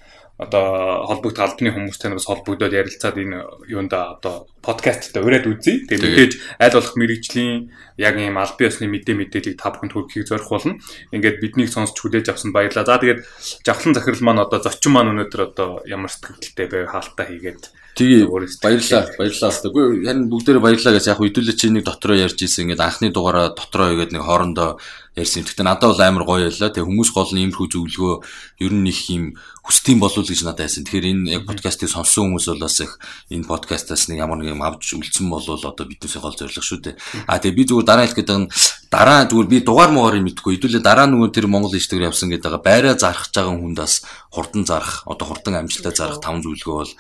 [SPEAKER 1] одоо холбогд албаны хүмүүстэй бас холбогдоод ярилцаад энэ юунда одоо подкасттай ураад үзье. Тэгээ мэдээж аль болох мэрэгжлийн яг ийм аль биесны мэдээ мэдээллийг та бүхэнд хүргэхийг зорих болно. Ингээд биднийг сонсч хүлээж авсан баярлалаа. За тэгээд жавхлан захирал маань одоо зочин маань өнөөдөр одоо ямар сэтгэлдтэй байв хаалтаа хийгээд
[SPEAKER 3] Тэгээ баярлалаа. Баярлалаа. Үгүй харин бүгдээрээ баярлалаа гэж яг хөдөлгөж чи нэг дотроо ярьж исэн. Ингээд анхны дугаараа дотроо игээд нэг хоорондоо ярьсан. Гэхдээ надад бол амар гоё байлаа. Тэгээ хүмүүс гол нь иймэрхүү зөвлөгөө ер нь их юм хүсдэм болов гэж надад байсан. Тэгэхээр энэ яг подкастыг сонссон хүмүүс бол бас их энэ подкастаас нэг ямар нэг юм авч үлдсэн болвол одоо биднээсээ гол зорилго шүү дээ. А тэгээ би зүгээр дараа хэлэх гэдэг нь дараа зүгээр би дугаар муугаар мэдгүй. Хэдүүлээ дараа нөгөө тэр Монгол ичтэйгээр явсан гэдэг байраа зарах байгаа хүндээс хурдан зарах, одоо хурдан амжилтаа зарах таван зөвлөгөө бол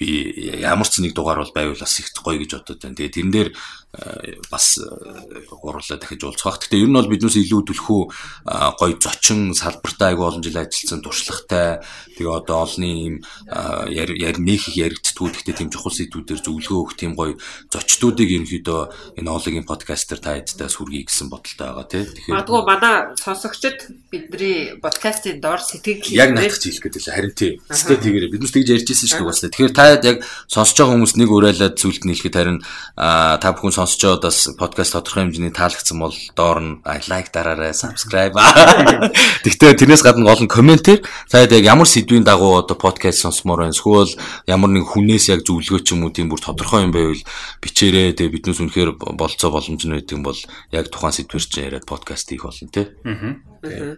[SPEAKER 3] би ямар ч нэг дугаар бол байвал бас их гоё гэж бодод байна. Тэгээ тэрэн дээр бас гурлаа дахиж уулзах. Гэхдээ ер нь бол биднээс илүү төлхөө гоё зочин салбартай айгүй олон жил ажилласан туршлагатай тэгээ одоо олны ийм яар нөх их яригдтгүү гэхдээ тийм чухал сэдвүүдээр зөвлөгөө өгөх тийм гоё зочдуудыг ерөнхийдөө энэ оологийн подкастер та эдтэй сүргий гэсэн бодолтой байгаа тий.
[SPEAKER 2] Тэгэхээр Магадгүй манай сонсогчид бидний подкастын доор сэтгэл
[SPEAKER 3] яг наадах хэлэх гэдэг л харин тий. Тэстэй тэгээрээ биднээс тэгж ярьж ирсэн шүү дээ. Тэгэхээр та яг сонсож байгаа хүмүүс нэг уриалаад зүйлд нь хэлэхэд харин та бүхэн байгаад бас подкаст тодорхой хэмжээний таалагдсан бол доор нь лайк дараарай, subscribe. Тэгтээ тэрнээс гадна гол нь комментээр цаад яг ямар сэдвийн дагуу одоо подкаст сонсомоор байна. Эсвэл ямар нэг хүнээс яг зөвлөгөө ч юм уу тийм бүр тодорхой юм байвал бичээрэй. Тэгээ биднээс үнэхээр болцоо боломж нь байдаг юм бол яг тухайн сэдвэр чинь яриад подкаст хийх болно тий. Аа.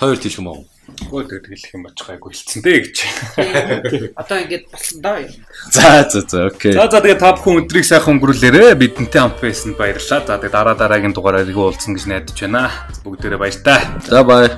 [SPEAKER 3] Хоёр тийш юм уу?
[SPEAKER 1] Тэгээд хэлэх юм очих айгу хэлцэн дээ гэж.
[SPEAKER 2] Одоо ингэж болсон доо.
[SPEAKER 3] За за за окей.
[SPEAKER 1] За за тэгээд та бүхэн өдрийг сайхан өнгөрүүлээрэ. Бидэнтэй хамт байсан баярлалаа. За тэгээд дараа дараагийн дугаараар уулзсан гэж найдаж байна. Бүгдээрээ баяр таа.
[SPEAKER 3] За бай.